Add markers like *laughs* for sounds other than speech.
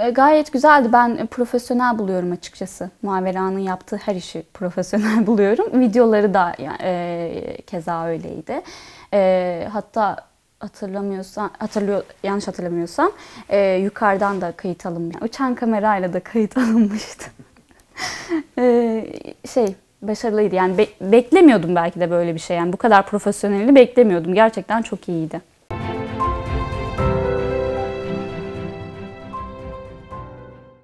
E, gayet güzeldi. Ben e, profesyonel buluyorum açıkçası. Muavera'nın yaptığı her işi *laughs* profesyonel buluyorum. Videoları da e, keza öyleydi. E, hatta hatırlamıyorsam, hatırlıyor, yanlış hatırlamıyorsam e, yukarıdan da kayıt alınmış. Uçan kamerayla da kayıt *laughs* alınmıştı. e, şey başarılıydı. Yani be- beklemiyordum belki de böyle bir şey. Yani bu kadar profesyonelini beklemiyordum. Gerçekten çok iyiydi.